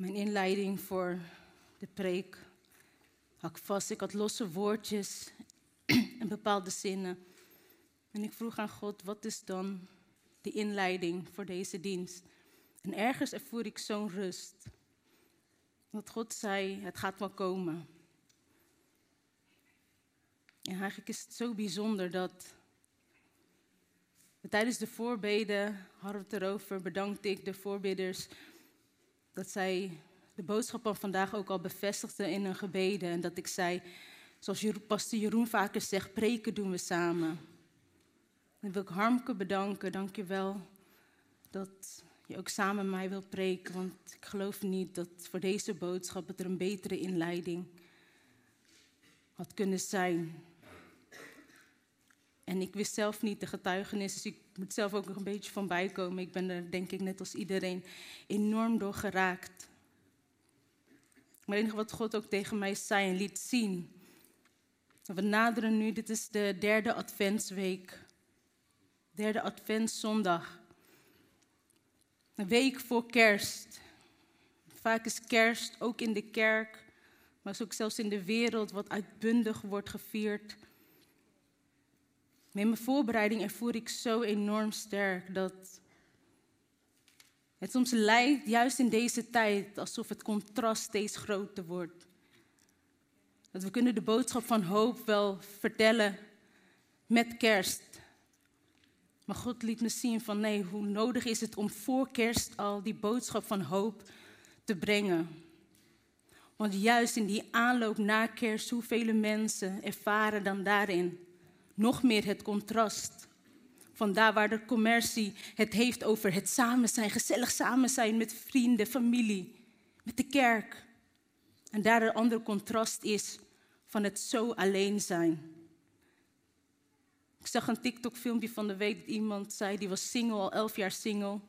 mijn inleiding voor de preek. Had ik vast. Ik had losse woordjes en bepaalde zinnen. En ik vroeg aan God, wat is dan de inleiding voor deze dienst? En ergens ervoer ik zo'n rust. Dat God zei, het gaat wel komen. En eigenlijk is het zo bijzonder dat Tijdens de voorbeden hadden we het erover, bedankte ik de voorbidders dat zij de boodschap van vandaag ook al bevestigden in hun gebeden. En dat ik zei, zoals pastor Jeroen vaker zegt, preken doen we samen. En wil ik Harmke bedanken, dank je wel dat je ook samen met mij wilt preken. Want ik geloof niet dat voor deze boodschap het er een betere inleiding had kunnen zijn. En ik wist zelf niet de getuigenis, dus ik moet zelf ook nog een beetje van bijkomen. Ik ben er, denk ik, net als iedereen, enorm door geraakt. Maar het enige wat God ook tegen mij zei en liet zien. We naderen nu, dit is de derde adventsweek. Derde adventszondag. Een week voor kerst. Vaak is kerst ook in de kerk, maar ook zelfs in de wereld wat uitbundig wordt gevierd. Met mijn voorbereiding ervoer ik zo enorm sterk dat het soms lijkt, juist in deze tijd, alsof het contrast steeds groter wordt. Dat we kunnen de boodschap van hoop wel vertellen met kerst. Maar God liet me zien van nee, hoe nodig is het om voor kerst al die boodschap van hoop te brengen. Want juist in die aanloop na kerst, hoeveel mensen ervaren dan daarin nog meer het contrast. Vandaar waar de commercie het heeft over het samen zijn, gezellig samen zijn met vrienden, familie, met de kerk. En daar een ander contrast is van het zo alleen zijn. Ik zag een TikTok-filmpje van de week dat iemand zei, die was single, al elf jaar single.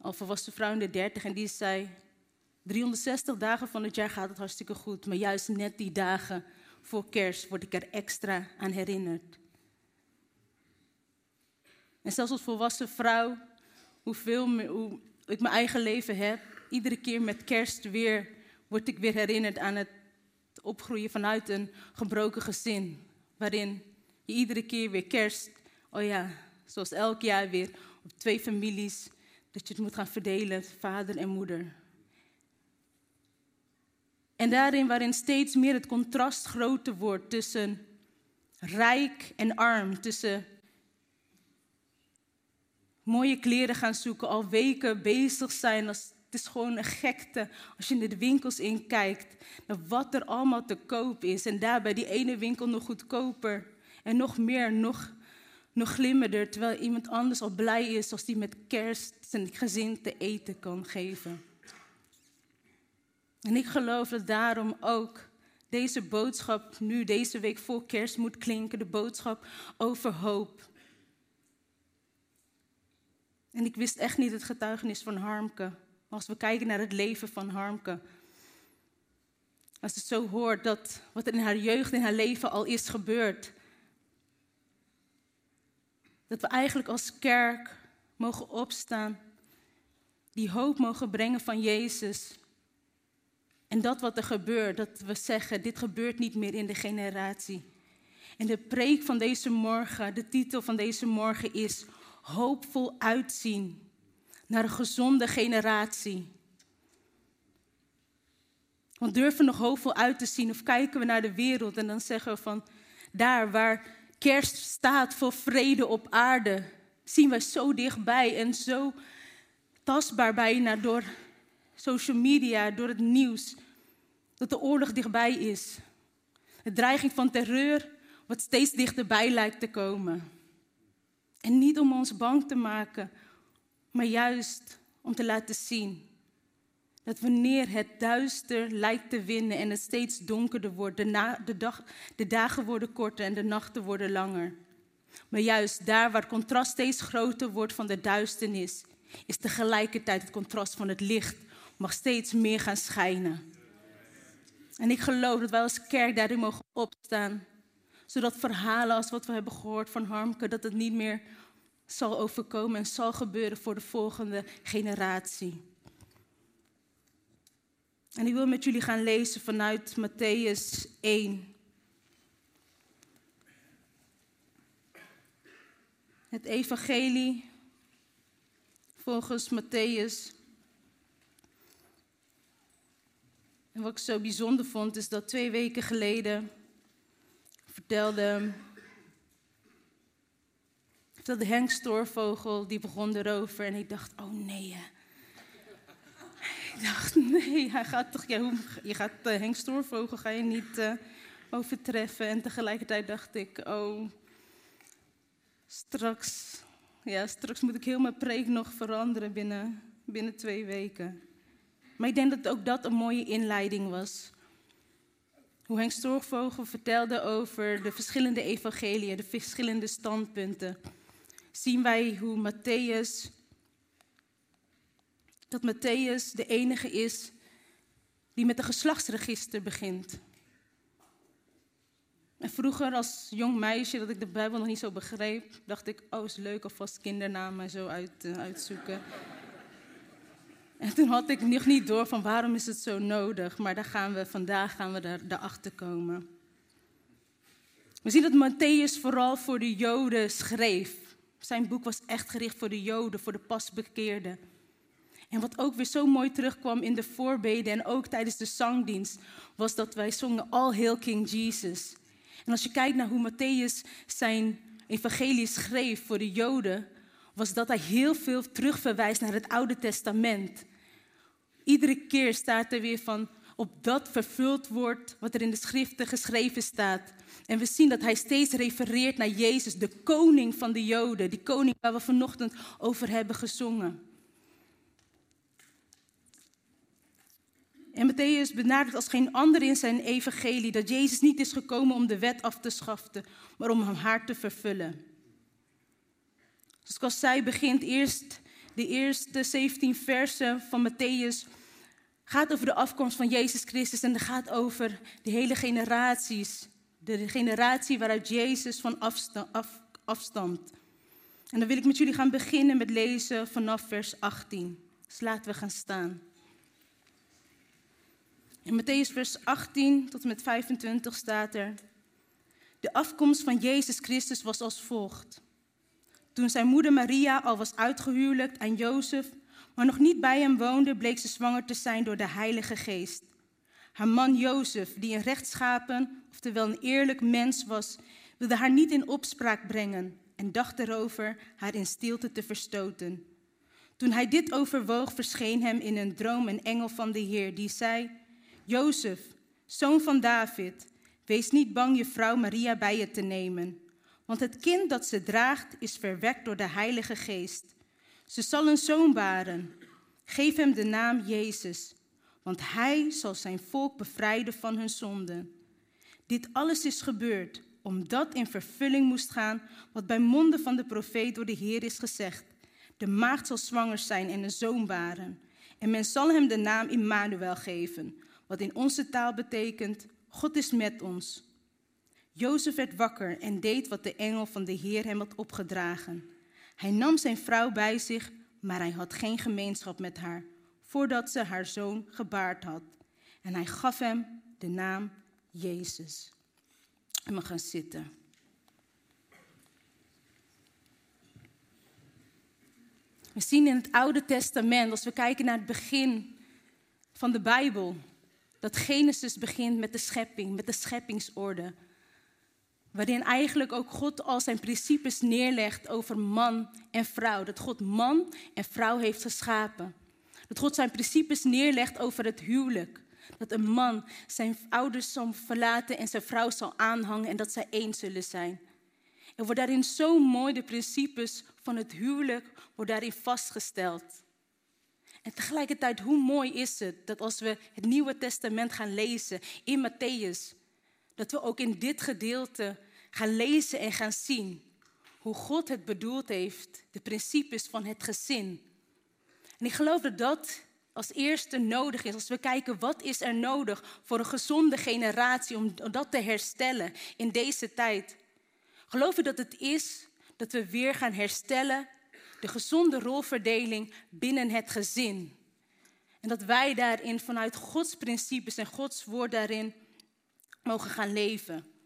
Al volwassen vrouw in de dertig en die zei, 360 dagen van het jaar gaat het hartstikke goed, maar juist net die dagen voor kerst word ik er extra aan herinnerd. En zelfs als volwassen vrouw, hoeveel hoe ik mijn eigen leven heb, iedere keer met kerst weer word ik weer herinnerd aan het opgroeien vanuit een gebroken gezin. Waarin je iedere keer weer kerst, oh ja, zoals elk jaar weer, op twee families, dat je het moet gaan verdelen, vader en moeder. En daarin waarin steeds meer het contrast groter wordt tussen rijk en arm, tussen mooie kleren gaan zoeken, al weken bezig zijn. Het is gewoon een gekte als je in de winkels inkijkt, naar wat er allemaal te koop is. En daarbij die ene winkel nog goedkoper en nog meer, nog, nog glimmerder, terwijl iemand anders al blij is als die met kerst zijn gezin te eten kan geven. En ik geloof dat daarom ook deze boodschap nu, deze week voor kerst moet klinken, de boodschap over hoop. En ik wist echt niet het getuigenis van Harmke. Maar als we kijken naar het leven van Harmke, als het zo hoort dat wat er in haar jeugd, in haar leven al is gebeurd, dat we eigenlijk als kerk mogen opstaan, die hoop mogen brengen van Jezus en dat wat er gebeurt, dat we zeggen, dit gebeurt niet meer in de generatie. En de preek van deze morgen, de titel van deze morgen is hoopvol uitzien naar een gezonde generatie. Want durven we nog hoopvol uit te zien of kijken we naar de wereld en dan zeggen we van daar waar kerst staat voor vrede op aarde, zien wij zo dichtbij en zo tastbaar bijna door social media, door het nieuws, dat de oorlog dichtbij is. De dreiging van terreur wat steeds dichterbij lijkt te komen. En niet om ons bang te maken, maar juist om te laten zien dat wanneer het duister lijkt te winnen en het steeds donkerder wordt, de, de, dag, de dagen worden korter en de nachten worden langer. Maar juist daar waar contrast steeds groter wordt van de duisternis, is tegelijkertijd het contrast van het licht mag steeds meer gaan schijnen. En ik geloof dat wij als kerk daarin mogen opstaan, zodat verhalen als wat we hebben gehoord van Harmke, dat het niet meer zal overkomen en zal gebeuren voor de volgende generatie. En ik wil met jullie gaan lezen vanuit Matthäus 1. Het evangelie volgens Matthäus. Wat ik zo bijzonder vond, is dat twee weken geleden vertelde, vertelde Henk Stoorvogel, die begon erover. En ik dacht, oh nee, ik dacht, nee, hij gaat toch, ja, je gaat uh, Henk Stoorvogel ga je niet uh, overtreffen. En tegelijkertijd dacht ik, oh, straks, ja, straks moet ik heel mijn preek nog veranderen binnen, binnen twee weken. Maar ik denk dat ook dat een mooie inleiding was. Hoe Henk Stoorvogel vertelde over de verschillende evangeliën, de verschillende standpunten. Zien wij hoe Matthäus dat Matthäus de enige is die met een geslachtsregister begint. En vroeger als jong meisje, dat ik de Bijbel nog niet zo begreep, dacht ik, oh is leuk alvast kindernamen zo uit, uh, uitzoeken. En toen had ik nog niet door van waarom is het zo nodig, maar daar gaan we, vandaag gaan we daar, daarachter komen. We zien dat Matthäus vooral voor de Joden schreef. Zijn boek was echt gericht voor de Joden, voor de pasbekeerden. En wat ook weer zo mooi terugkwam in de voorbeden en ook tijdens de zangdienst, was dat wij zongen All Hail King Jesus. En als je kijkt naar hoe Matthäus zijn evangelie schreef voor de Joden, was dat hij heel veel terugverwijst naar het Oude Testament. Iedere keer staat er weer van, op dat vervuld wordt wat er in de schriften geschreven staat. En we zien dat hij steeds refereert naar Jezus, de koning van de Joden, die koning waar we vanochtend over hebben gezongen. En Matthäus benadrukt als geen ander in zijn evangelie dat Jezus niet is gekomen om de wet af te schaffen, maar om haar te vervullen. Dus zoals zij begint eerst de eerste 17 versen van Matthäus gaat over de afkomst van Jezus Christus en gaat over de hele generaties, de generatie waaruit Jezus van afstamt. En dan wil ik met jullie gaan beginnen met lezen vanaf vers 18. Dus laten we gaan staan. In Matthäus vers 18 tot en met 25 staat er: De afkomst van Jezus Christus was als volgt. Toen zijn moeder Maria al was uitgehuwelijkt aan Jozef, maar nog niet bij hem woonde, bleek ze zwanger te zijn door de Heilige Geest. Haar man Jozef, die een rechtschapen, oftewel een eerlijk mens was, wilde haar niet in opspraak brengen en dacht erover haar in stilte te verstoten. Toen hij dit overwoog, verscheen hem in een droom een engel van de Heer, die zei: Jozef, zoon van David, wees niet bang je vrouw Maria bij je te nemen, want het kind dat ze draagt is verwekt door de Heilige Geest. Ze zal een zoon baren. Geef hem de naam Jezus, want hij zal zijn volk bevrijden van hun zonden. Dit alles is gebeurd omdat in vervulling moest gaan wat bij monden van de profeet door de Heer is gezegd. De maagd zal zwanger zijn en een zoon baren. En men zal hem de naam Immanuel geven, wat in onze taal betekent, God is met ons. Jozef werd wakker en deed wat de engel van de Heer hem had opgedragen. Hij nam zijn vrouw bij zich, maar hij had geen gemeenschap met haar, voordat ze haar zoon gebaard had. En hij gaf hem de naam Jezus. En we gaan zitten. We zien in het Oude Testament, als we kijken naar het begin van de Bijbel, dat Genesis begint met de schepping, met de scheppingsorde. Waarin eigenlijk ook God al zijn principes neerlegt over man en vrouw. Dat God man en vrouw heeft geschapen. Dat God zijn principes neerlegt over het huwelijk. Dat een man zijn ouders zal verlaten en zijn vrouw zal aanhangen en dat zij één zullen zijn. Er wordt daarin zo mooi de principes van het huwelijk wordt daarin vastgesteld. En tegelijkertijd, hoe mooi is het dat als we het Nieuwe Testament gaan lezen in Matthäus, dat we ook in dit gedeelte gaan lezen en gaan zien hoe God het bedoeld heeft, de principes van het gezin. En ik geloof dat dat als eerste nodig is. Als we kijken wat is er nodig voor een gezonde generatie om dat te herstellen in deze tijd. Geloof ik dat het is dat we weer gaan herstellen de gezonde rolverdeling binnen het gezin. En dat wij daarin vanuit Gods principes en Gods woord daarin mogen gaan leven.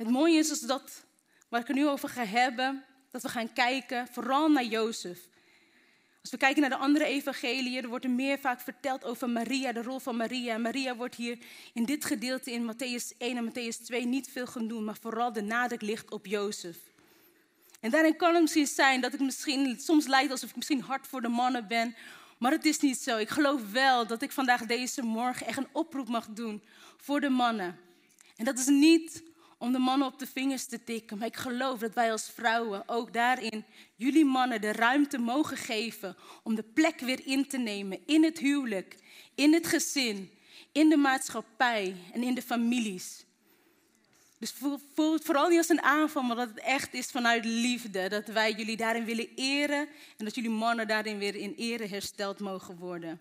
Het mooie is dus dat, waar ik het nu over ga hebben, dat we gaan kijken vooral naar Jozef. Als we kijken naar de andere evangeliën, er wordt er meer vaak verteld over Maria, de rol van Maria. Maria wordt hier in dit gedeelte in Matthäus 1 en Matthäus 2 niet veel genoemd, maar vooral de nadruk ligt op Jozef. En daarin kan het misschien zijn dat ik misschien soms lijkt alsof ik misschien hard voor de mannen ben, maar het is niet zo. Ik geloof wel dat ik vandaag deze morgen echt een oproep mag doen voor de mannen. En dat is niet om de mannen op de vingers te tikken. Maar ik geloof dat wij als vrouwen ook daarin jullie mannen de ruimte mogen geven om de plek weer in te nemen in het huwelijk, in het gezin, in de maatschappij en in de families. Dus voel het vooral niet als een aanval, maar dat het echt is vanuit liefde. Dat wij jullie daarin willen eren en dat jullie mannen daarin weer in ere hersteld mogen worden.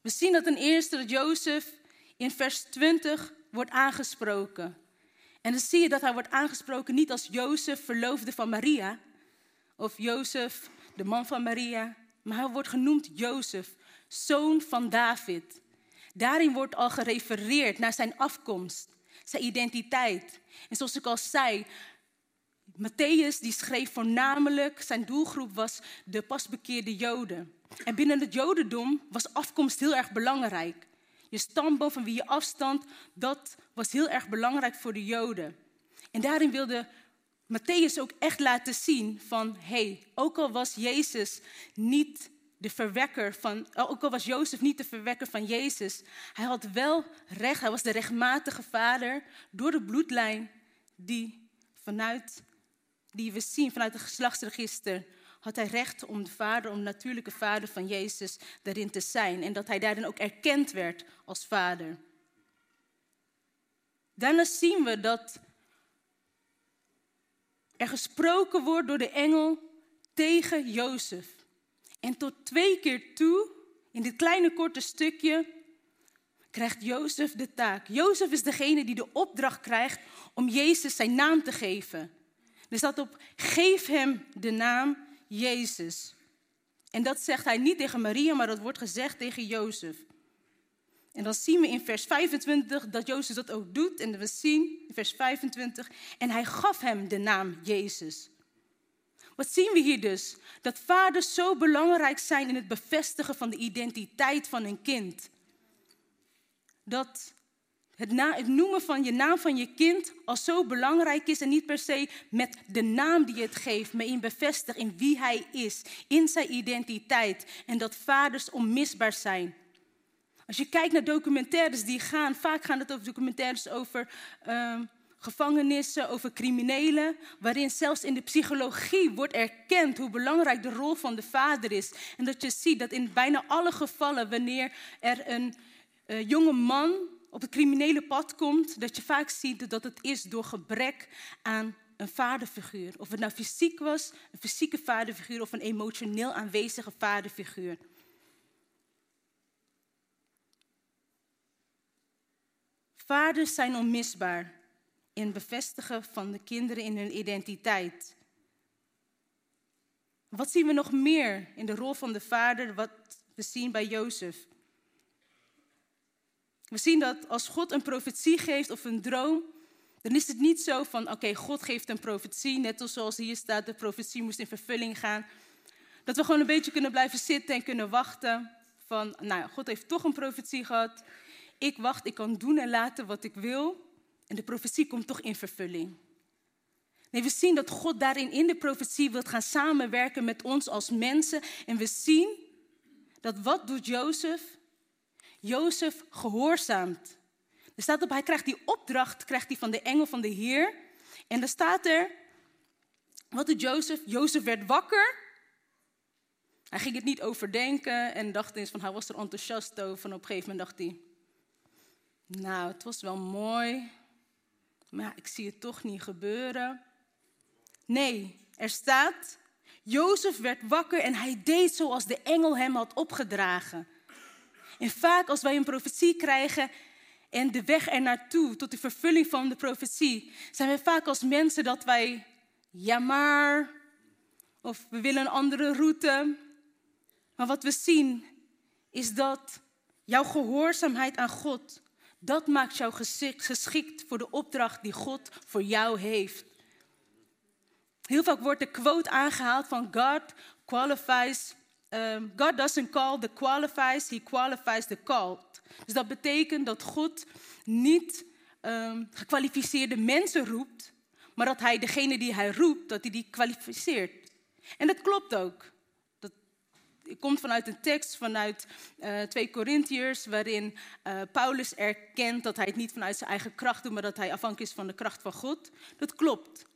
We zien dat ten eerste dat Jozef in vers 20 wordt aangesproken. En dan zie je dat hij wordt aangesproken niet als Jozef, verloofde van Maria, of Jozef, de man van Maria, maar hij wordt genoemd Jozef, zoon van David. Daarin wordt al gerefereerd naar zijn afkomst, zijn identiteit. En zoals ik al zei, Matthäus die schreef voornamelijk, zijn doelgroep was de pasbekeerde Joden. En binnen het Jodendom was afkomst heel erg belangrijk. Je stamboom, van wie je afstand, dat was heel erg belangrijk voor de Joden. En daarin wilde Matthäus ook echt laten zien van, hey, ook al was Jezus niet de verwekker van, ook al was Jozef niet de verwekker van Jezus, hij had wel recht, hij was de rechtmatige vader door de bloedlijn die vanuit, die we zien vanuit het geslachtsregister had hij recht om de vader, om de natuurlijke vader van Jezus daarin te zijn. En dat hij daarin ook erkend werd als vader. Daarna zien we dat er gesproken wordt door de engel tegen Jozef. En tot twee keer toe, in dit kleine korte stukje, krijgt Jozef de taak. Jozef is degene die de opdracht krijgt om Jezus zijn naam te geven. Er staat op, geef hem de naam Jezus. En dat zegt hij niet tegen Maria, maar dat wordt gezegd tegen Jozef. En dan zien we in vers 25 dat Jozef dat ook doet. En we zien in vers 25, en hij gaf hem de naam Jezus. Wat zien we hier dus? Dat vaders zo belangrijk zijn in het bevestigen van de identiteit van een kind. Dat het, het, noemen van je naam van je kind al zo belangrijk is en niet per se met de naam die je het geeft, maar in bevestig in wie hij is, in zijn identiteit en dat vaders onmisbaar zijn. Als je kijkt naar documentaires die gaan, vaak gaan het over documentaires over uh, gevangenissen, over criminelen, waarin zelfs in de psychologie wordt erkend hoe belangrijk de rol van de vader is. En dat je ziet dat in bijna alle gevallen, wanneer er een uh, jonge man op het criminele pad komt, dat je vaak ziet dat het is door gebrek aan een vaderfiguur. Of het nou fysiek was, een fysieke vaderfiguur of een emotioneel aanwezige vaderfiguur. Vaders zijn onmisbaar in het bevestigen van de kinderen in hun identiteit. Wat zien we nog meer in de rol van de vader, wat we zien bij Jozef? We zien dat als God een profetie geeft of een droom, dan is het niet zo van, oké, God geeft een profetie, net zoals hier staat, de profetie moest in vervulling gaan. Dat we gewoon een beetje kunnen blijven zitten en kunnen wachten van, nou, God heeft toch een profetie gehad. Ik wacht, ik kan doen en laten wat ik wil. En de profetie komt toch in vervulling. Nee, we zien dat God daarin in de profetie wil gaan samenwerken met ons als mensen. En we zien dat wat doet Jozef? Jozef gehoorzaamt. Er staat op, hij krijgt die opdracht krijgt hij van de engel van de Heer. En er staat er, Wat doet Jozef? Jozef werd wakker. Hij ging het niet overdenken en dacht eens van hij was er enthousiast over. En op een gegeven moment dacht hij, nou het was wel mooi, maar ik zie het toch niet gebeuren. Nee, er staat, Jozef werd wakker en hij deed zoals de engel hem had opgedragen. En vaak als wij een profetie krijgen en de weg er naartoe, tot de vervulling van de profetie, zijn wij vaak als mensen dat wij, ja maar, of we willen een andere route. Maar wat we zien is dat jouw gehoorzaamheid aan God, dat maakt jou geschikt voor de opdracht die God voor jou heeft. Heel vaak wordt de quote aangehaald van God qualifies, um, God doesn't call the qualifies, he qualifies the called. Dus dat betekent dat God niet um, gekwalificeerde mensen roept, maar dat hij degene die hij roept, dat hij die kwalificeert. En dat klopt ook. Dat komt vanuit een tekst vanuit uh, 2 Korintiërs, waarin uh, Paulus erkent dat hij het niet vanuit zijn eigen kracht doet, maar dat hij afhankelijk is van de kracht van God. Dat klopt.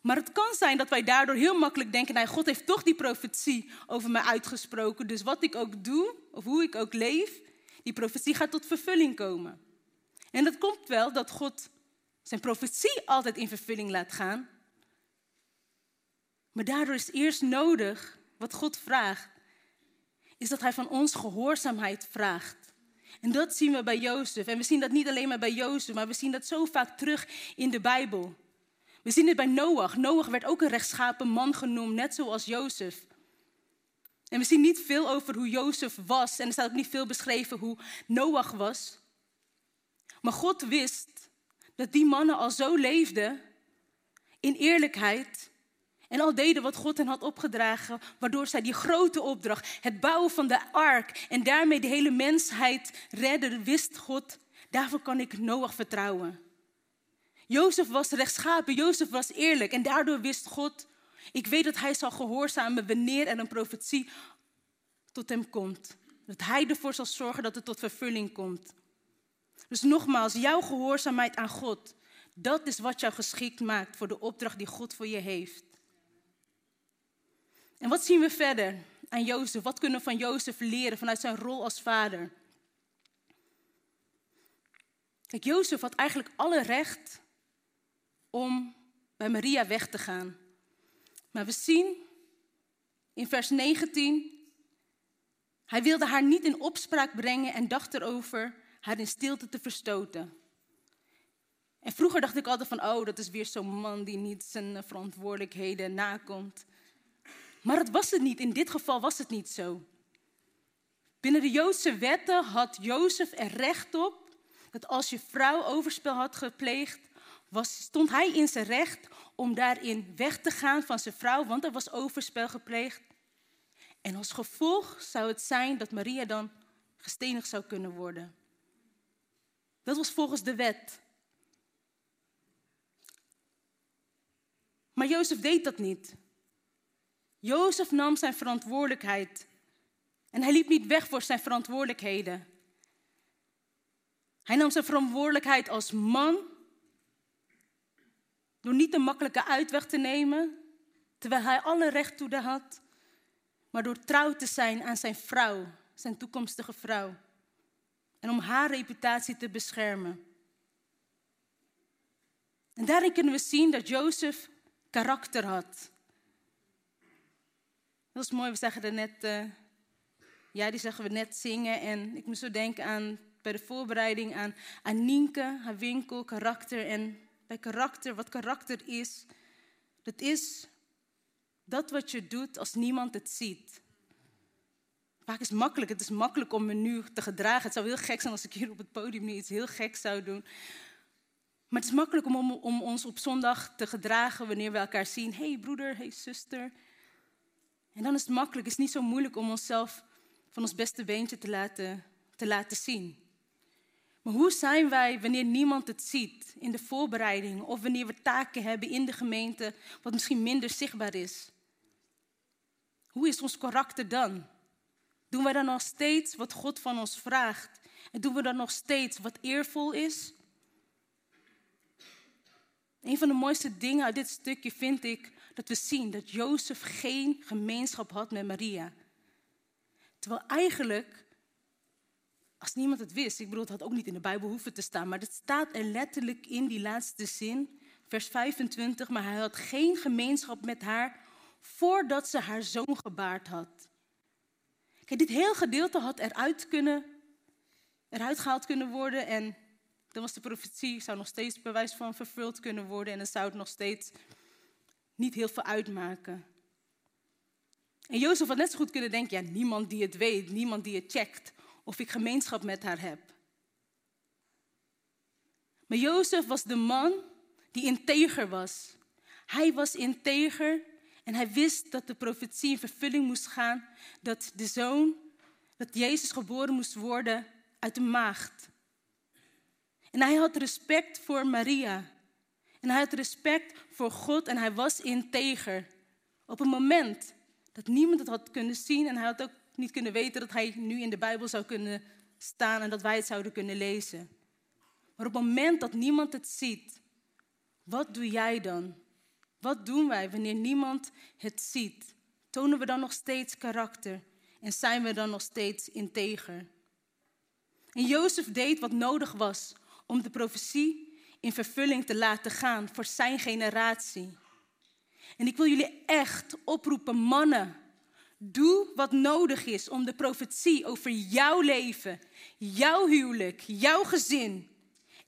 Maar het kan zijn dat wij daardoor heel makkelijk denken: nou, God heeft toch die profetie over mij uitgesproken. Dus wat ik ook doe, of hoe ik ook leef, die profetie gaat tot vervulling komen. En dat komt wel dat God zijn profetie altijd in vervulling laat gaan. Maar daardoor is eerst nodig, wat God vraagt, is dat Hij van ons gehoorzaamheid vraagt. En dat zien we bij Jozef. En we zien dat niet alleen maar bij Jozef, maar we zien dat zo vaak terug in de Bijbel. We zien het bij Noach. Noach werd ook een rechtschapen man genoemd, net zoals Jozef. En we zien niet veel over hoe Jozef was. En er staat ook niet veel beschreven hoe Noach was. Maar God wist dat die mannen al zo leefden in eerlijkheid. En al deden wat God hen had opgedragen, waardoor zij die grote opdracht, het bouwen van de ark en daarmee de hele mensheid redden, wist God, daarvoor kan ik Noach vertrouwen. Jozef was rechtschapen, Jozef was eerlijk en daardoor wist God, ik weet dat hij zal gehoorzamen wanneer er een profetie tot hem komt. Dat hij ervoor zal zorgen dat het tot vervulling komt. Dus nogmaals, jouw gehoorzaamheid aan God, dat is wat jou geschikt maakt voor de opdracht die God voor je heeft. En wat zien we verder aan Jozef? Wat kunnen we van Jozef leren vanuit zijn rol als vader? Kijk, Jozef had eigenlijk alle recht om bij Maria weg te gaan. Maar we zien in vers 19, hij wilde haar niet in opspraak brengen en dacht erover haar in stilte te verstoten. En vroeger dacht ik altijd van, oh, dat is weer zo'n man die niet zijn verantwoordelijkheden nakomt. Maar dat was het niet. In dit geval was het niet zo. Binnen de Joodse wetten had Jozef er recht op dat als je vrouw overspel had gepleegd, was, stond hij in zijn recht om daarin weg te gaan van zijn vrouw, want er was overspel gepleegd. En als gevolg zou het zijn dat Maria dan gestenigd zou kunnen worden. Dat was volgens de wet. Maar Jozef deed dat niet. Jozef nam zijn verantwoordelijkheid. En hij liep niet weg voor zijn verantwoordelijkheden. Hij nam zijn verantwoordelijkheid als man door niet de makkelijke uitweg te nemen, terwijl hij alle recht toe had, maar door trouw te zijn aan zijn vrouw, zijn toekomstige vrouw. En om haar reputatie te beschermen. En daarin kunnen we zien dat Jozef karakter had. Dat is mooi, we zeggen er net, uh, ja, die zeggen we net zingen. En ik moest zo denken aan, bij de voorbereiding aan, aan Nienke, haar winkel, karakter en bij karakter, wat karakter is. Dat is dat wat je doet als niemand het ziet. Vaak is het makkelijk. Het is makkelijk om me nu te gedragen. Het zou heel gek zijn als ik hier op het podium nu iets heel geks zou doen. Maar het is makkelijk om, om ons op zondag te gedragen wanneer we elkaar zien. hey, broeder, hey zuster. En dan is het makkelijk, het is niet zo moeilijk om onszelf van ons beste beentje te laten, te laten zien. Hoe zijn wij wanneer niemand het ziet in de voorbereiding of wanneer we taken hebben in de gemeente wat misschien minder zichtbaar is? Hoe is ons karakter dan? Doen wij dan nog steeds wat God van ons vraagt? En doen we dan nog steeds wat eervol is? Een van de mooiste dingen uit dit stukje vind ik dat we zien dat Jozef geen gemeenschap had met Maria. Terwijl eigenlijk, als niemand het wist, ik bedoel, het had ook niet in de Bijbel hoeven te staan, maar het staat er letterlijk in die laatste zin, vers 25, maar hij had geen gemeenschap met haar voordat ze haar zoon gebaard had. Kijk, dit heel gedeelte had eruit, kunnen, eruit gehaald kunnen worden en dan was de profetie, zou nog steeds bewijs van vervuld kunnen worden en dan zou het nog steeds niet heel veel uitmaken. En Jozef had net zo goed kunnen denken, ja, niemand die het weet, niemand die het checkt of ik gemeenschap met haar heb. Maar Jozef was de man die integer was. Hij was integer en hij wist dat de profetie in vervulling moest gaan, dat de zoon, dat Jezus geboren moest worden uit de maagd. En hij had respect voor Maria. En hij had respect voor God en hij was integer. Op een moment dat niemand het had kunnen zien en hij had ook niet kunnen weten dat hij nu in de Bijbel zou kunnen staan en dat wij het zouden kunnen lezen. Maar op het moment dat niemand het ziet, wat doe jij dan? Wat doen wij wanneer niemand het ziet? Tonen we dan nog steeds karakter en zijn we dan nog steeds integer? En Jozef deed wat nodig was om de profetie in vervulling te laten gaan voor zijn generatie. En ik wil jullie echt oproepen, mannen. Doe wat nodig is om de profetie over jouw leven, jouw huwelijk, jouw gezin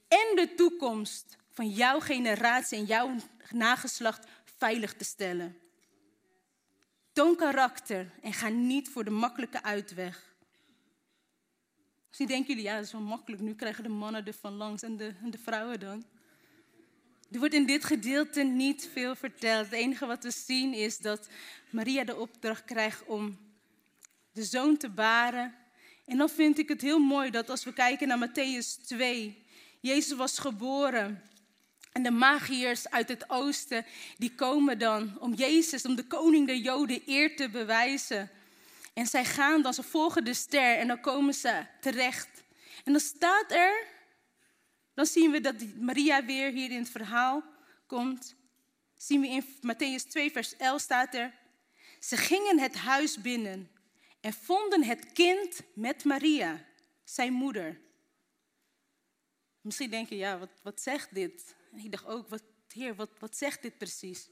en de toekomst van jouw generatie en jouw nageslacht veilig te stellen. Toon karakter en ga niet voor de makkelijke uitweg. Misschien denken jullie, ja, dat is wel makkelijk. Nu krijgen de mannen er van langs en de, en de vrouwen dan. Er wordt in dit gedeelte niet veel verteld. Het enige wat we zien is dat Maria de opdracht krijgt om de zoon te baren. En dan vind ik het heel mooi dat als we kijken naar Matthäus 2, Jezus was geboren. En de magiërs uit het oosten, die komen dan om Jezus, om de koning der Joden eer te bewijzen. En zij gaan dan, ze volgen de ster en dan komen ze terecht. En dan staat er, dan zien we dat Maria weer hier in het verhaal komt. Zien we in Matthäus 2, vers 11 staat er. Ze gingen het huis binnen en vonden het kind met Maria, zijn moeder. Misschien denk je, ja, wat, wat zegt dit? ik dacht ook, wat, heer, wat, wat zegt dit precies?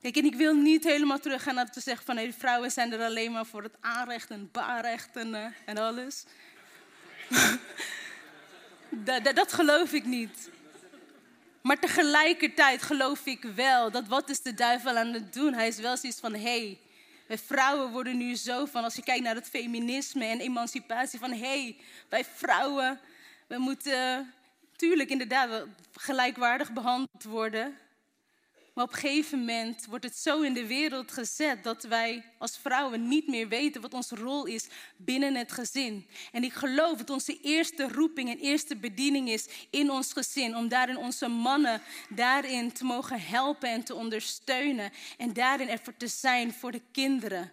Kijk, en ik wil niet helemaal teruggaan naar te zeggen van hey, vrouwen zijn er alleen maar voor het aanrecht en baarrecht en, uh, en alles. dat, dat, geloof ik niet. Maar tegelijkertijd geloof ik wel dat wat is de duivel aan het doen? Hij is wel zoiets van, hé, hey, wij vrouwen worden nu zo van, als je kijkt naar het feminisme en emancipatie, van hé, hey, wij vrouwen, we moeten, tuurlijk inderdaad, gelijkwaardig behandeld worden. Maar op een gegeven moment wordt het zo in de wereld gezet dat wij als vrouwen niet meer weten wat onze rol is binnen het gezin. En ik geloof dat onze eerste roeping en eerste bediening is in ons gezin. Om daarin onze mannen daarin te mogen helpen en te ondersteunen. En daarin ervoor te zijn voor de kinderen.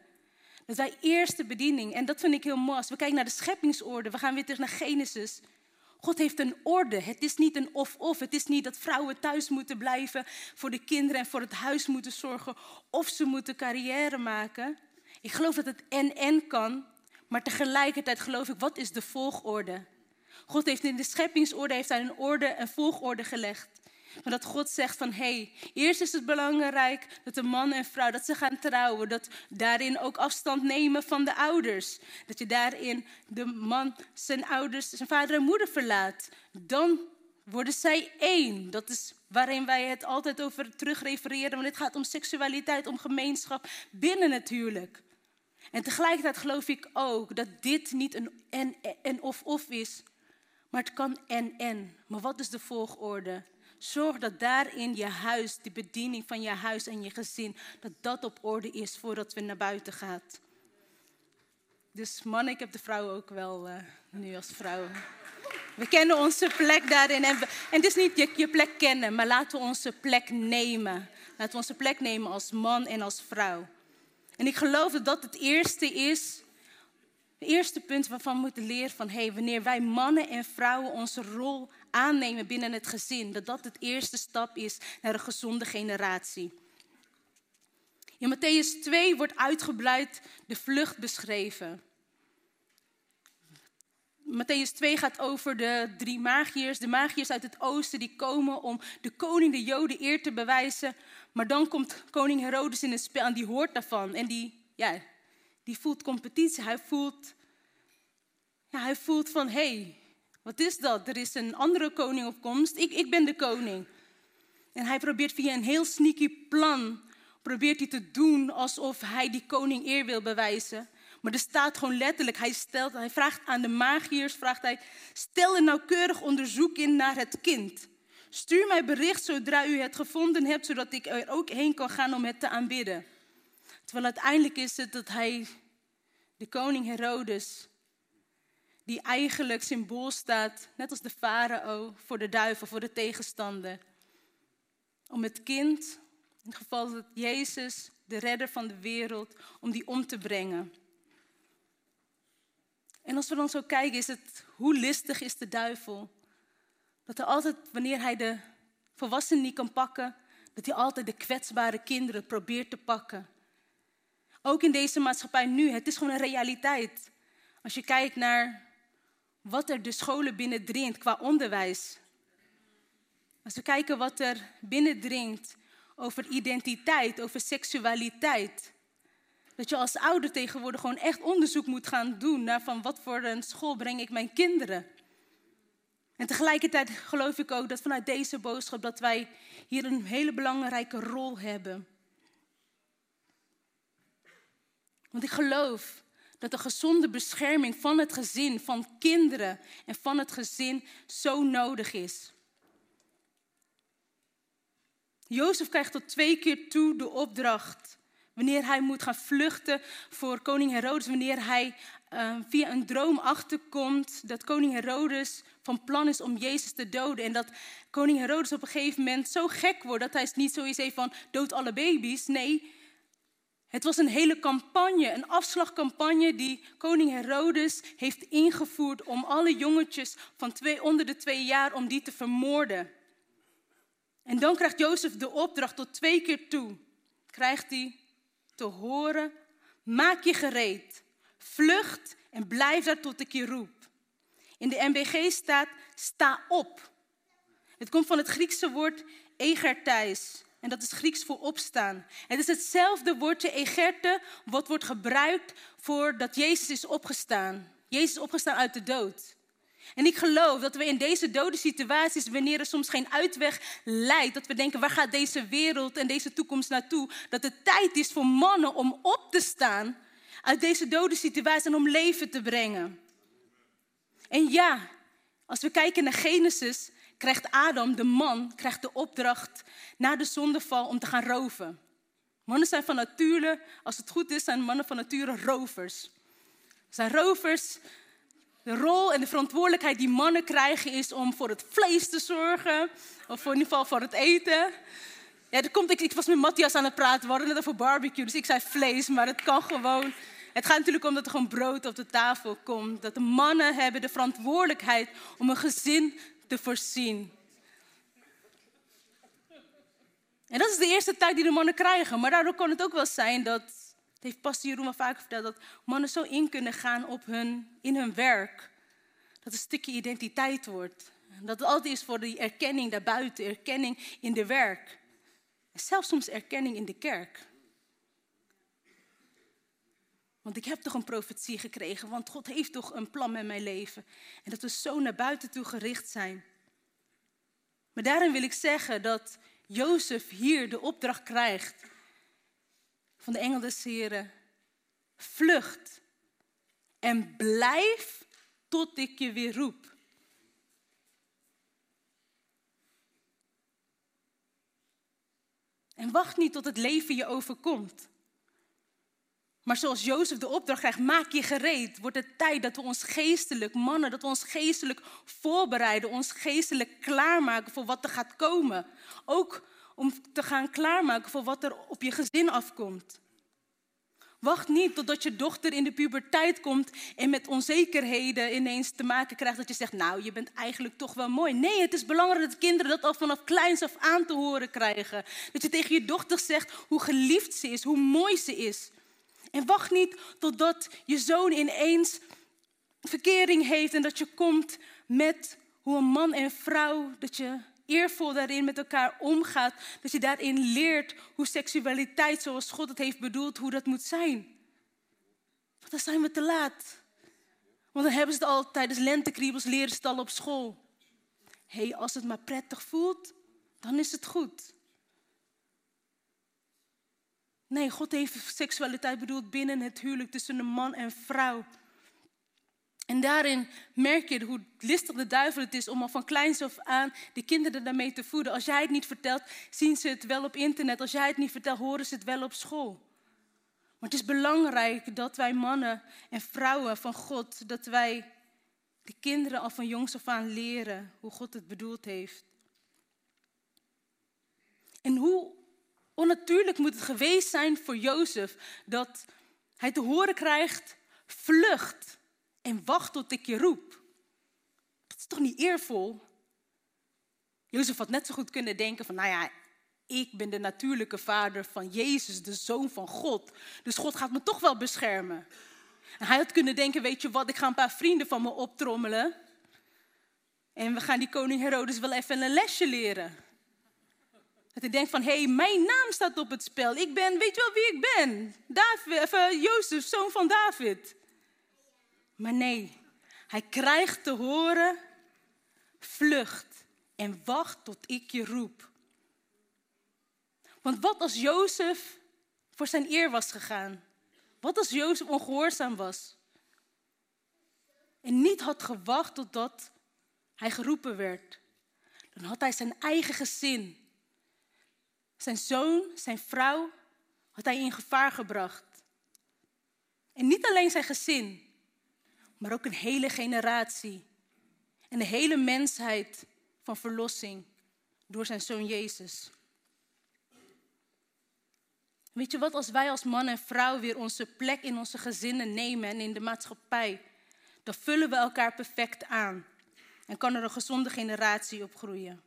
Dat wij eerste bediening, en dat vind ik heel mooi. We kijken naar de scheppingsorde, we gaan weer terug naar Genesis. God heeft een orde. Het is niet een of-of. Het is niet dat vrouwen thuis moeten blijven voor de kinderen en voor het huis moeten zorgen. Of ze moeten carrière maken. Ik geloof dat het en-en kan. Maar tegelijkertijd geloof ik, wat is de volgorde? God heeft in de scheppingsorde heeft hij een orde, een volgorde gelegd. Maar dat God zegt van, hé, hey, eerst is het belangrijk dat de man en vrouw, dat ze gaan trouwen. Dat daarin ook afstand nemen van de ouders. Dat je daarin de man zijn ouders, zijn vader en moeder verlaat. Dan worden zij één. Dat is waarin wij het altijd over terugrefereren. Want het gaat om seksualiteit, om gemeenschap binnen het huwelijk. En tegelijkertijd geloof ik ook dat dit niet een en, en of of is. Maar het kan en en. Maar wat is de volgorde? Zorg dat daarin je huis, de bediening van je huis en je gezin, dat dat op orde is voordat we naar buiten gaan. Dus man, ik heb de vrouw ook wel uh, nu als vrouw. We kennen onze plek daarin. En, en het is niet je, je plek kennen, maar laten we onze plek nemen. Laten we onze plek nemen als man en als vrouw. En ik geloof dat dat het eerste is het eerste punt waarvan we moeten leren van hey, wanneer wij mannen en vrouwen onze rol aannemen binnen het gezin, dat dat het eerste stap is naar een gezonde generatie. In Matthäus 2 wordt uitgebreid de vlucht beschreven. Matthäus 2 gaat over de drie magiërs. De magiërs uit het oosten die komen om de koning de Joden eer te bewijzen. Maar dan komt koning Herodes in het spel en die hoort daarvan. En die, ja, die voelt competitie. Hij voelt, ja, hij voelt van, hé, hey, wat is dat? Er is een andere koning op komst. Ik, ik ben de koning. En hij probeert via een heel sneaky plan, probeert hij te doen alsof hij die koning eer wil bewijzen. Maar er staat gewoon letterlijk, hij, stelt, hij vraagt aan de magiërs, vraagt hij, stel een nauwkeurig onderzoek in naar het kind. Stuur mij bericht zodra u het gevonden hebt, zodat ik er ook heen kan gaan om het te aanbidden. Terwijl uiteindelijk is het dat hij, de koning Herodes, die eigenlijk symbool staat, net als de farao, voor de duivel, voor de tegenstander. Om het kind, in het geval dat Jezus, de redder van de wereld, om die om te brengen. En als we dan zo kijken, is het, hoe listig is de duivel? Dat hij altijd, wanneer hij de volwassenen niet kan pakken, dat hij altijd de kwetsbare kinderen probeert te pakken. Ook in deze maatschappij nu, het is gewoon een realiteit. Als je kijkt naar wat er de scholen binnendringt qua onderwijs. Als we kijken wat er binnendringt over identiteit, over seksualiteit. Dat je als ouder tegenwoordig gewoon echt onderzoek moet gaan doen naar van wat voor een school breng ik mijn kinderen. En tegelijkertijd geloof ik ook dat vanuit deze boodschap dat wij hier een hele belangrijke rol hebben. Want ik geloof dat de gezonde bescherming van het gezin, van kinderen en van het gezin zo nodig is. Jozef krijgt tot twee keer toe de opdracht wanneer hij moet gaan vluchten voor koning Herodes, wanneer hij uh, via een droom achterkomt dat koning Herodes van plan is om Jezus te doden. En dat koning Herodes op een gegeven moment zo gek wordt dat hij niet zoiets heeft van dood alle baby's. Nee, het was een hele campagne, een afslagcampagne die koning Herodes heeft ingevoerd om alle jongetjes van twee, onder de twee jaar, om die te vermoorden. En dan krijgt Jozef de opdracht tot twee keer toe. Krijgt hij te horen, maak je gereed, vlucht en blijf daar tot ik je roep. In de MBG staat, sta op. Het komt van het Griekse woord egertijs. En dat is Grieks voor opstaan. Het is hetzelfde woordje egerte wat wordt gebruikt voor dat Jezus is opgestaan. Jezus is opgestaan uit de dood. En ik geloof dat we in deze dode situaties, wanneer er soms geen uitweg lijkt, dat we denken, waar gaat deze wereld en deze toekomst naartoe? Dat het tijd is voor mannen om op te staan uit deze dode situatie en om leven te brengen. En ja, als we kijken naar Genesis, krijgt Adam, de man, krijgt de opdracht na de zondeval om te gaan roven. Mannen zijn van nature, als het goed is, zijn mannen van nature rovers. Zijn rovers de rol en de verantwoordelijkheid die mannen krijgen is om voor het vlees te zorgen. Of in ieder geval voor het eten. Ja, komt, ik, ik was met Matthias aan het praten, we hadden het over barbecue. Dus ik zei vlees, maar het kan gewoon. Het gaat natuurlijk om dat er gewoon brood op de tafel komt. Dat de mannen hebben de verantwoordelijkheid om een gezin te voorzien. En dat is de eerste tijd die de mannen krijgen. Maar daardoor kan het ook wel zijn dat heeft Pastor Jeroen wel vaak verteld, dat mannen zo in kunnen gaan op hun, in hun werk. Dat het een stukje identiteit wordt. Dat het altijd is voor die erkenning daarbuiten, erkenning in de werk. En zelfs soms erkenning in de kerk. Want ik heb toch een profetie gekregen, want God heeft toch een plan met mijn leven. En dat we zo naar buiten toe gericht zijn. Maar daarin wil ik zeggen dat Jozef hier de opdracht krijgt van de engel des Heren. Vlucht en blijf tot ik je weer roep. En wacht niet tot het leven je overkomt. Maar zoals Jozef de opdracht krijgt, maak je gereed. Wordt het tijd dat we ons geestelijk, mannen, dat we ons geestelijk voorbereiden, ons geestelijk klaarmaken voor wat er gaat komen. Ook om te gaan klaarmaken voor wat er op je gezin afkomt. Wacht niet totdat je dochter in de puberteit komt en met onzekerheden ineens te maken krijgt dat je zegt, nou, je bent eigenlijk toch wel mooi. Nee, het is belangrijk dat kinderen dat al vanaf kleins af aan te horen krijgen. Dat je tegen je dochter zegt hoe geliefd ze is, hoe mooi ze is. En wacht niet totdat je zoon ineens verkering heeft en dat je komt met hoe een man en vrouw, dat je eervol daarin met elkaar omgaat. Dat je daarin leert hoe seksualiteit zoals God het heeft bedoeld, hoe dat moet zijn. Want dan zijn we te laat. Want dan hebben ze het al tijdens lentekriebels, leren ze al op school. Hé, hey, als het maar prettig voelt, dan is het goed. Nee, God heeft seksualiteit bedoeld binnen het huwelijk tussen een man en vrouw. En daarin merk je hoe listig de duivel het is om al van kleins af aan de kinderen daarmee te voeden. Als jij het niet vertelt, zien ze het wel op internet. Als jij het niet vertelt, horen ze het wel op school. Maar het is belangrijk dat wij mannen en vrouwen van God, dat wij de kinderen al van jongs af aan leren hoe God het bedoeld heeft. En hoe onnatuurlijk moet het geweest zijn voor Jozef dat hij te horen krijgt, vlucht en wacht tot ik je roep. Dat is toch niet eervol? Jozef had net zo goed kunnen denken van, nou ja, ik ben de natuurlijke vader van Jezus, de zoon van God. Dus God gaat me toch wel beschermen. En hij had kunnen denken, weet je wat, ik ga een paar vrienden van me optrommelen. En we gaan die koning Herodes wel even een lesje leren. Dat hij denkt van, hé, hey, mijn naam staat op het spel. Ik ben, weet je wel wie ik ben? David, even Jozef, zoon van David. Maar nee, hij krijgt te horen, vlucht en wacht tot ik je roep. Want wat als Jozef voor zijn eer was gegaan? Wat als Jozef ongehoorzaam was? En niet had gewacht totdat hij geroepen werd. Dan had hij zijn eigen gezin, zijn zoon, zijn vrouw, had hij in gevaar gebracht. En niet alleen zijn gezin, maar ook een hele generatie. En de hele mensheid van verlossing door zijn zoon Jezus. Weet je wat, als wij als man en vrouw weer onze plek in onze gezinnen nemen en in de maatschappij, dan vullen we elkaar perfect aan en kan er een gezonde generatie op groeien.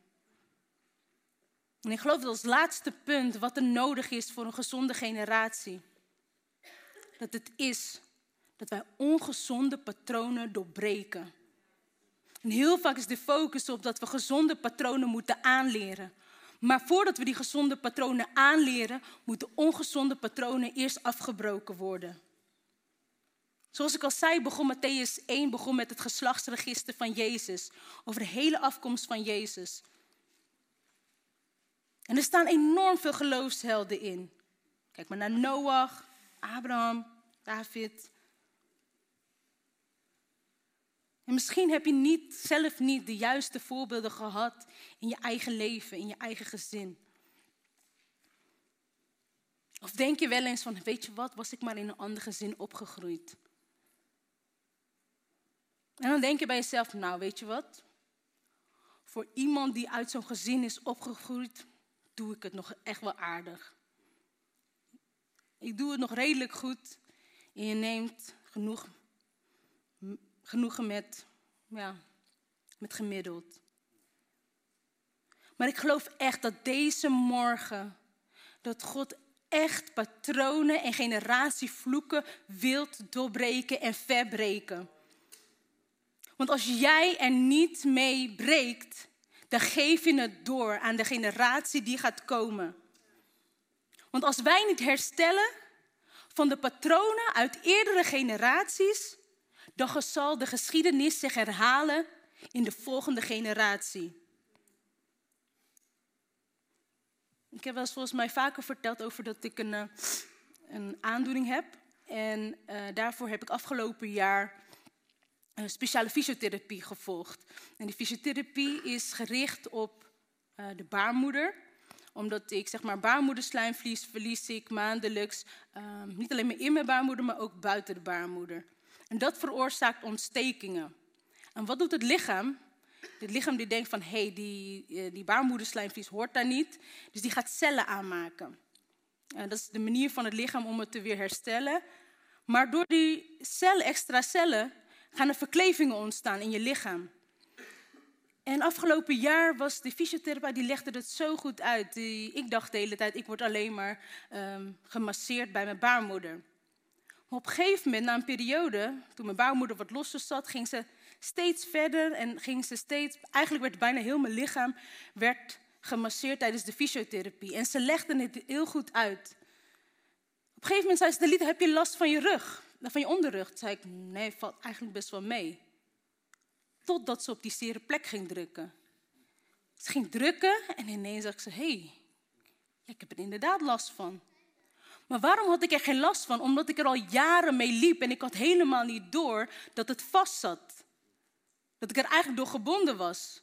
En ik geloof dat als laatste punt wat er nodig is voor een gezonde generatie, dat het is dat wij ongezonde patronen doorbreken. En heel vaak is de focus op dat we gezonde patronen moeten aanleren. Maar voordat we die gezonde patronen aanleren, moeten ongezonde patronen eerst afgebroken worden. Zoals ik al zei, begon Matthäus 1 begon met het geslachtsregister van Jezus. Over de hele afkomst van Jezus. En er staan enorm veel geloofshelden in. Kijk maar naar Noach, Abraham, David, En misschien heb je niet, zelf niet de juiste voorbeelden gehad in je eigen leven, in je eigen gezin. Of denk je wel eens van, weet je wat, was ik maar in een ander gezin opgegroeid? En dan denk je bij jezelf, nou weet je wat, voor iemand die uit zo'n gezin is opgegroeid, doe ik het nog echt wel aardig. Ik doe het nog redelijk goed en je neemt genoeg genoegen met, ja, met gemiddeld. Maar ik geloof echt dat deze morgen, dat God echt patronen en generatievloeken wilt doorbreken en verbreken. Want als jij er niet mee breekt, dan geef je het door aan de generatie die gaat komen. Want als wij niet herstellen van de patronen uit eerdere generaties, dan zal de geschiedenis zich herhalen in de volgende generatie. Ik heb wel eens volgens mij vaker verteld over dat ik een, eh, een aandoening heb. En uh, daarvoor heb ik afgelopen jaar speciale fysiotherapie gevolgd. En die fysiotherapie is gericht op uh, de baarmoeder omdat ik zeg maar baarmoederslijmvlies verlies ik maandelijks. Uh, niet alleen maar in mijn baarmoeder, maar ook buiten de baarmoeder. En dat veroorzaakt ontstekingen. En wat doet het lichaam? Het lichaam die denkt van, hé, hey, die, eh, die baarmoederslijmvlies hoort daar niet. Dus die gaat cellen aanmaken. Uh, dat is de manier van het lichaam om het te weer herstellen. Maar door die cellen, extra cellen, gaan er verklevingen ontstaan in je lichaam. En afgelopen jaar was de fysiotherapeut, die legde het zo goed uit. Die, ik dacht de hele tijd, ik word alleen maar um, gemasseerd bij mijn baarmoeder. Maar op een gegeven moment, na een periode, toen mijn baarmoeder wat losser zat, ging ze steeds verder en ging ze steeds, eigenlijk werd bijna heel mijn lichaam werd gemasseerd tijdens de fysiotherapie. En ze legde het heel goed uit. Op een gegeven moment zei ze, Delita, heb je last van je rug, van je onderrug? Zei ik, nee, valt eigenlijk best wel mee. Totdat ze op die zere plek ging drukken. Ze ging drukken en ineens zag ze, hé, hey, ik heb er inderdaad last van. Maar waarom had ik er geen last van? Omdat ik er al jaren mee liep en ik had helemaal niet door dat het vast zat. Dat ik er eigenlijk door gebonden was.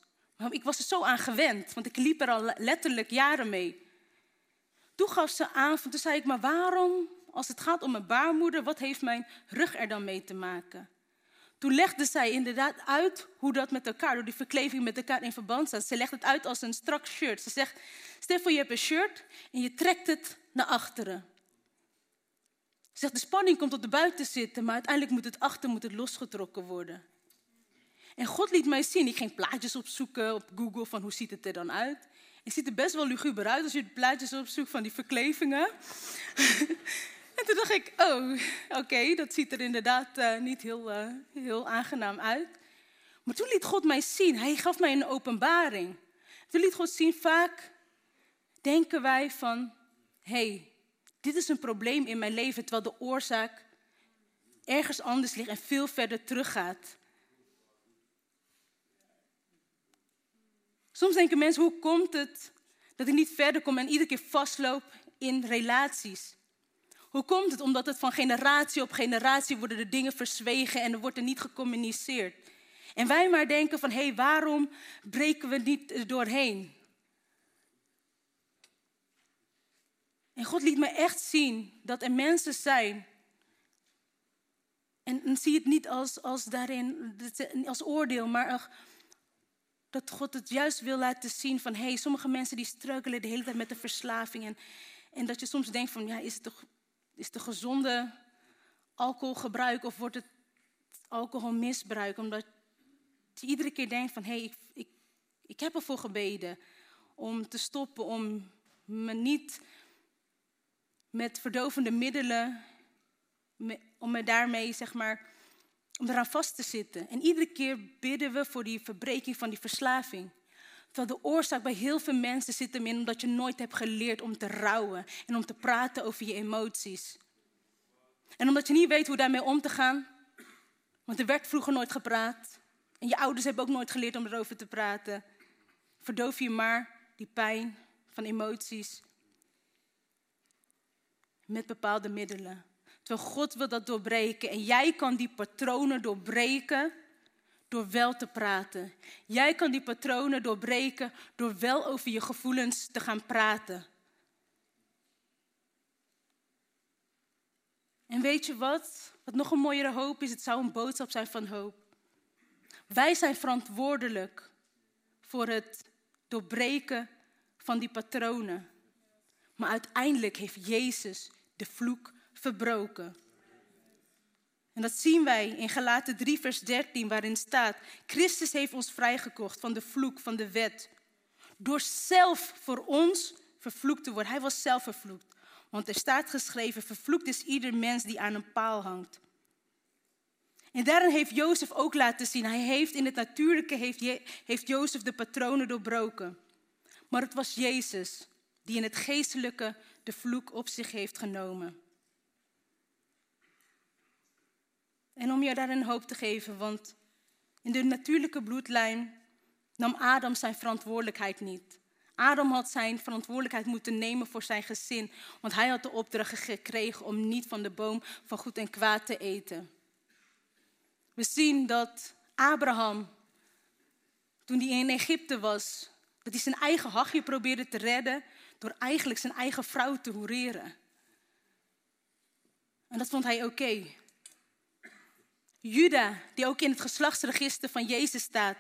Ik was er zo aan gewend, want ik liep er al letterlijk jaren mee. Toen gaf ze aan, toen zei ik, maar waarom, als het gaat om mijn baarmoeder, wat heeft mijn rug er dan mee te maken? Toen legde zij inderdaad uit hoe dat met elkaar, door die verkleving met elkaar in verband staat. Ze legt het uit als een strak shirt. Ze zegt, stel je hebt een shirt en je trekt het naar achteren. Ze zegt, de spanning komt op de buiten zitten, maar uiteindelijk moet het achter moet het losgetrokken worden. En God liet mij zien, ik ging plaatjes opzoeken op Google van hoe ziet het er dan uit. Het ziet er best wel luguber uit als je plaatjes opzoekt van die verklevingen. en toen dacht ik, oh, oké, dat ziet er inderdaad uh, niet heel, uh, heel aangenaam uit. Maar toen liet God mij zien, hij gaf mij een openbaring. Toen liet God zien, vaak denken wij van, hey, dit is een probleem in mijn leven, terwijl de oorzaak ergens anders ligt en veel verder teruggaat. Soms denken mensen, hoe komt het dat ik niet verder kom en iedere keer vastloop in relaties? Hoe komt het? Omdat het van generatie op generatie worden de dingen verzwegen en er wordt er niet gecommuniceerd. En wij maar denken van, hé, hey, waarom breken we niet doorheen? En God liet me echt zien dat er mensen zijn. En, en zie het niet als, als daarin, als oordeel, maar dat God het juist wil laten zien van, hé, hey, sommige mensen die struikelen de hele tijd met de verslaving. En, en dat je soms denkt van, ja, is het toch, is het gezonde alcoholgebruik of wordt het alcoholmisbruik? Omdat je iedere keer denkt van, hé, hey, ik, ik, ik heb ervoor gebeden om te stoppen, om me niet met verdovende middelen, om me daarmee, zeg maar, om eraan vast te zitten. En iedere keer bidden we voor die verbreking van die verslaving. Terwijl de oorzaak bij heel veel mensen zit hem in omdat je nooit hebt geleerd om te rouwen en om te praten over je emoties. En omdat je niet weet hoe daarmee om te gaan, want er werd vroeger nooit gepraat. En je ouders hebben ook nooit geleerd om erover te praten. Verdoof je maar die pijn van emoties met bepaalde middelen. Terwijl God wil dat doorbreken. En jij kan die patronen doorbreken door wel te praten. Jij kan die patronen doorbreken door wel over je gevoelens te gaan praten. En weet je wat? Wat nog een mooiere hoop is, het zou een boodschap zijn van hoop. Wij zijn verantwoordelijk voor het doorbreken van die patronen. Maar uiteindelijk heeft Jezus de vloek verbroken. En dat zien wij in Galaten 3, vers 13, waarin staat: Christus heeft ons vrijgekocht van de vloek van de wet. Door zelf voor ons vervloekt te worden. Hij was zelf vervloekt. Want er staat geschreven: Vervloekt is ieder mens die aan een paal hangt. En daarin heeft Jozef ook laten zien. Hij heeft in het natuurlijke heeft, heeft Jozef de patronen doorbroken. Maar het was Jezus die in het geestelijke de vloek op zich heeft genomen. En om je daarin hoop te geven, want in de natuurlijke bloedlijn nam Adam zijn verantwoordelijkheid niet. Adam had zijn verantwoordelijkheid moeten nemen voor zijn gezin, want hij had de opdracht gekregen om niet van de boom van goed en kwaad te eten. We zien dat Abraham, toen hij in Egypte was, dat hij zijn eigen hachje probeerde te redden door eigenlijk zijn eigen vrouw te hoereren. En dat vond hij oké. Juda, die ook in het geslachtsregister van Jezus staat.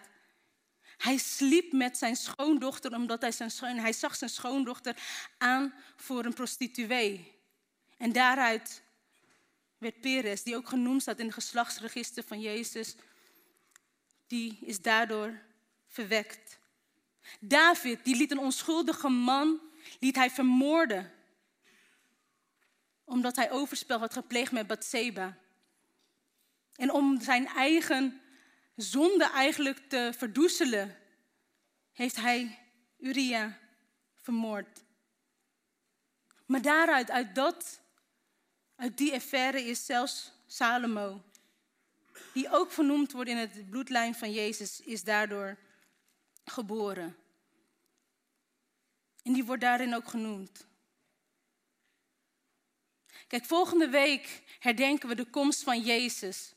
Hij sliep met zijn schoondochter omdat hij, zijn schoon, hij zag zijn schoondochter aan voor een prostituee. En daaruit werd Peres, die ook genoemd staat in het geslachtsregister van Jezus, die is daardoor verwekt. David, die liet een onschuldige man, liet hij vermoorden. Omdat hij overspel had gepleegd met Bathseba. En om zijn eigen zonde eigenlijk te verdoezelen, heeft hij Uria vermoord. Maar daaruit, uit dat, uit die affaire is zelfs Salomo, die ook vernoemd wordt in het bloedlijn van Jezus, is daardoor geboren. En die wordt daarin ook genoemd. Kijk, volgende week herdenken we de komst van Jezus.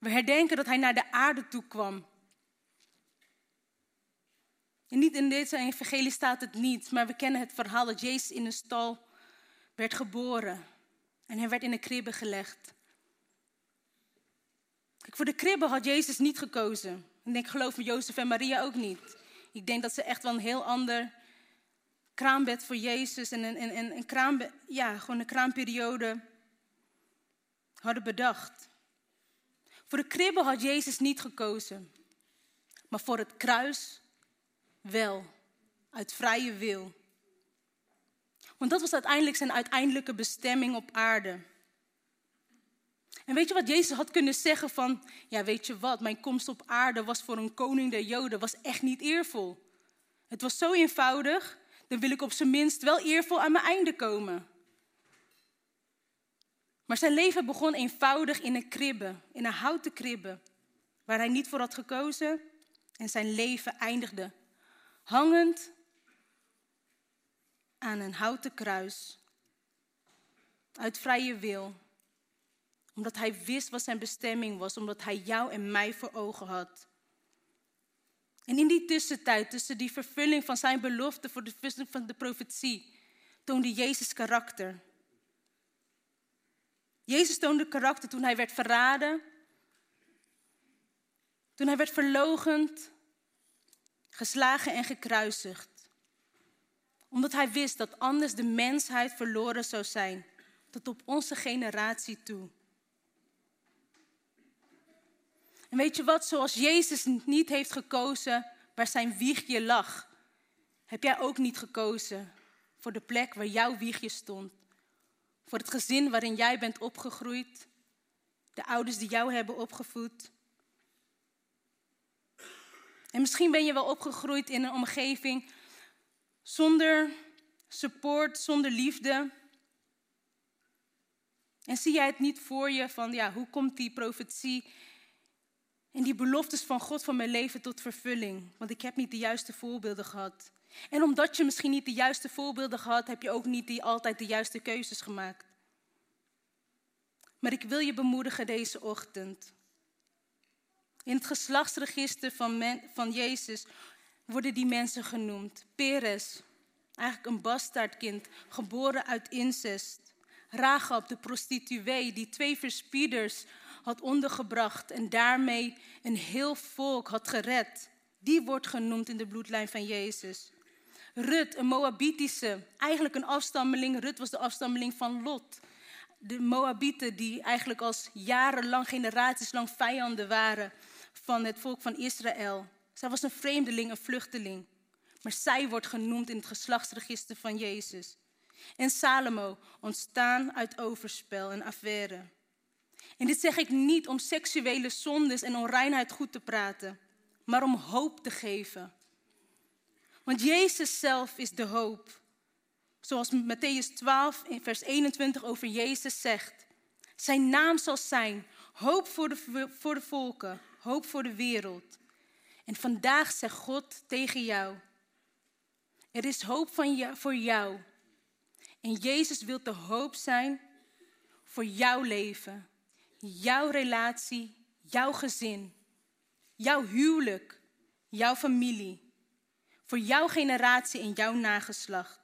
We herdenken dat hij naar de aarde toe kwam. En niet in deze evangelie staat het niet, maar we kennen het verhaal dat Jezus in een stal werd geboren. En hij werd in een kribbe gelegd. Voor de kribbe had Jezus niet gekozen. En ik geloof me Jozef en Maria ook niet. Ik denk dat ze echt wel een heel ander kraambed voor Jezus en een, een, een, kraambed, ja, gewoon een kraamperiode hadden bedacht. Voor de kribbe had Jezus niet gekozen, maar voor het kruis wel, uit vrije wil. Want dat was uiteindelijk zijn uiteindelijke bestemming op aarde. En weet je wat Jezus had kunnen zeggen van, ja weet je wat, mijn komst op aarde was voor een koning der Joden, was echt niet eervol. Het was zo eenvoudig, dan wil ik op zijn minst wel eervol aan mijn einde komen. Maar zijn leven begon eenvoudig in een kribbe, in een houten kribbe, waar hij niet voor had gekozen. En zijn leven eindigde hangend aan een houten kruis, uit vrije wil omdat hij wist wat zijn bestemming was, omdat hij jou en mij voor ogen had. En in die tussentijd, tussen die vervulling van zijn belofte voor de vervulling van de profetie, toonde Jezus karakter. Jezus toonde karakter toen hij werd verraden, toen hij werd verlogend, geslagen en gekruisigd. Omdat hij wist dat anders de mensheid verloren zou zijn, tot op onze generatie toe. En weet je wat, zoals Jezus niet heeft gekozen waar zijn wiegje lag, heb jij ook niet gekozen voor de plek waar jouw wiegje stond. Voor het gezin waarin jij bent opgegroeid, de ouders die jou hebben opgevoed. En misschien ben je wel opgegroeid in een omgeving zonder support, zonder liefde. En zie jij het niet voor je van, ja, hoe komt die profetie en die beloftes van God voor mijn leven tot vervulling. Want ik heb niet de juiste voorbeelden gehad. En omdat je misschien niet de juiste voorbeelden gehad, heb je ook niet die, altijd de juiste keuzes gemaakt. Maar ik wil je bemoedigen deze ochtend. In het geslachtsregister van, van Jezus worden die mensen genoemd. Peres, eigenlijk een bastaardkind, geboren uit incest. Rahab, de prostituee, die twee verspieders had ondergebracht en daarmee een heel volk had gered. Die wordt genoemd in de bloedlijn van Jezus. Rut, een Moabitische, eigenlijk een afstammeling. Rut was de afstammeling van Lot. De Moabieten die eigenlijk als jarenlang, generaties lang vijanden waren van het volk van Israël. Zij was een vreemdeling, een vluchteling. Maar zij wordt genoemd in het geslachtsregister van Jezus. En Salomo, ontstaan uit overspel en affaire. En dit zeg ik niet om seksuele zondes en onreinheid goed te praten, maar om hoop te geven. Want Jezus zelf is de hoop. Zoals Matthäus 12 in vers 21 over Jezus zegt. Zijn naam zal zijn hoop voor de, voor de volken, hoop voor de wereld. En vandaag zegt God tegen jou, er is hoop van jou, voor jou. En Jezus wil de hoop zijn voor jouw leven jouw relatie, jouw gezin, jouw huwelijk, jouw familie, voor jouw generatie en jouw nageslacht.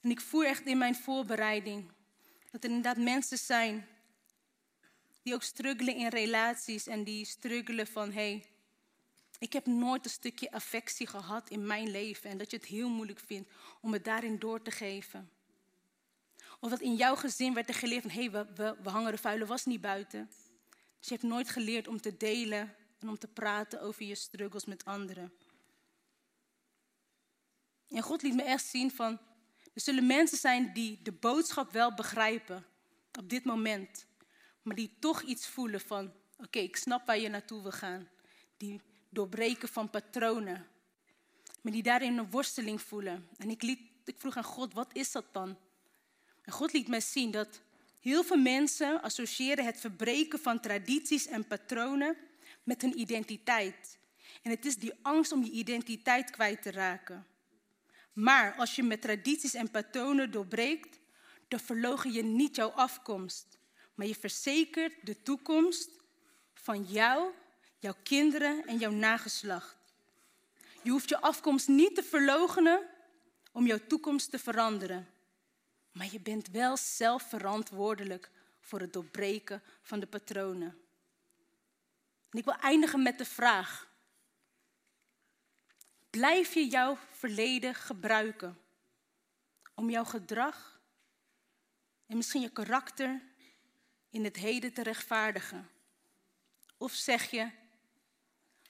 En ik voer echt in mijn voorbereiding dat er inderdaad mensen zijn Die ook struggelen in relaties en die struggelen van hé, hey, ik heb nooit een stukje affectie gehad in mijn leven en dat je het heel moeilijk vindt om het daarin door te geven. Of dat in jouw gezin werd er geleerd van hé, hey, we, we, we hangen de vuile was niet buiten. Dus je hebt nooit geleerd om te delen en om te praten over je struggles met anderen. En God liet me echt zien van, er zullen mensen zijn die de boodschap wel begrijpen op dit moment, maar die toch iets voelen van, oké, ik snap waar je naartoe wil gaan. Die doorbreken van patronen, maar die daarin een worsteling voelen. En ik, liet, ik vroeg aan God, wat is dat dan? En God liet mij zien dat heel veel mensen associëren het verbreken van tradities en patronen met hun identiteit. En het is die angst om je identiteit kwijt te raken. Maar als je met tradities en patronen doorbreekt, dan verlogen je niet jouw afkomst, maar je verzekert de toekomst van jou, jouw kinderen en jouw nageslacht. Je hoeft je afkomst niet te verlogenen om jouw toekomst te veranderen. Maar je bent wel zelf verantwoordelijk voor het doorbreken van de patronen. En ik wil eindigen met de vraag: Blijf je jouw verleden gebruiken om jouw gedrag en misschien je karakter in het heden te rechtvaardigen? Of zeg je,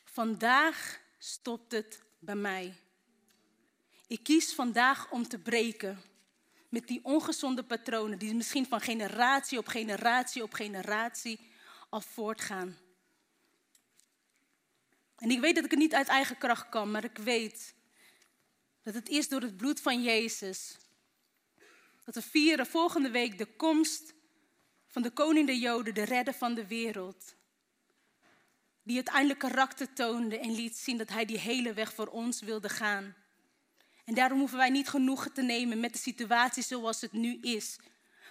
vandaag stopt het bij mij. Ik kies vandaag om te breken met die ongezonde patronen die misschien van generatie op generatie op generatie al voortgaan. En ik weet dat ik het niet uit eigen kracht kan, maar ik weet dat het is door het bloed van Jezus. Dat we vieren volgende week de komst van de koning der Joden, de redder van de wereld. Die uiteindelijk karakter toonde en liet zien dat hij die hele weg voor ons wilde gaan. En daarom hoeven wij niet genoegen te nemen met de situatie zoals het nu is.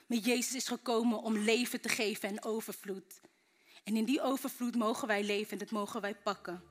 Maar Jezus is gekomen om leven te geven en overvloed. En in die overvloed mogen wij leven en dat mogen wij pakken.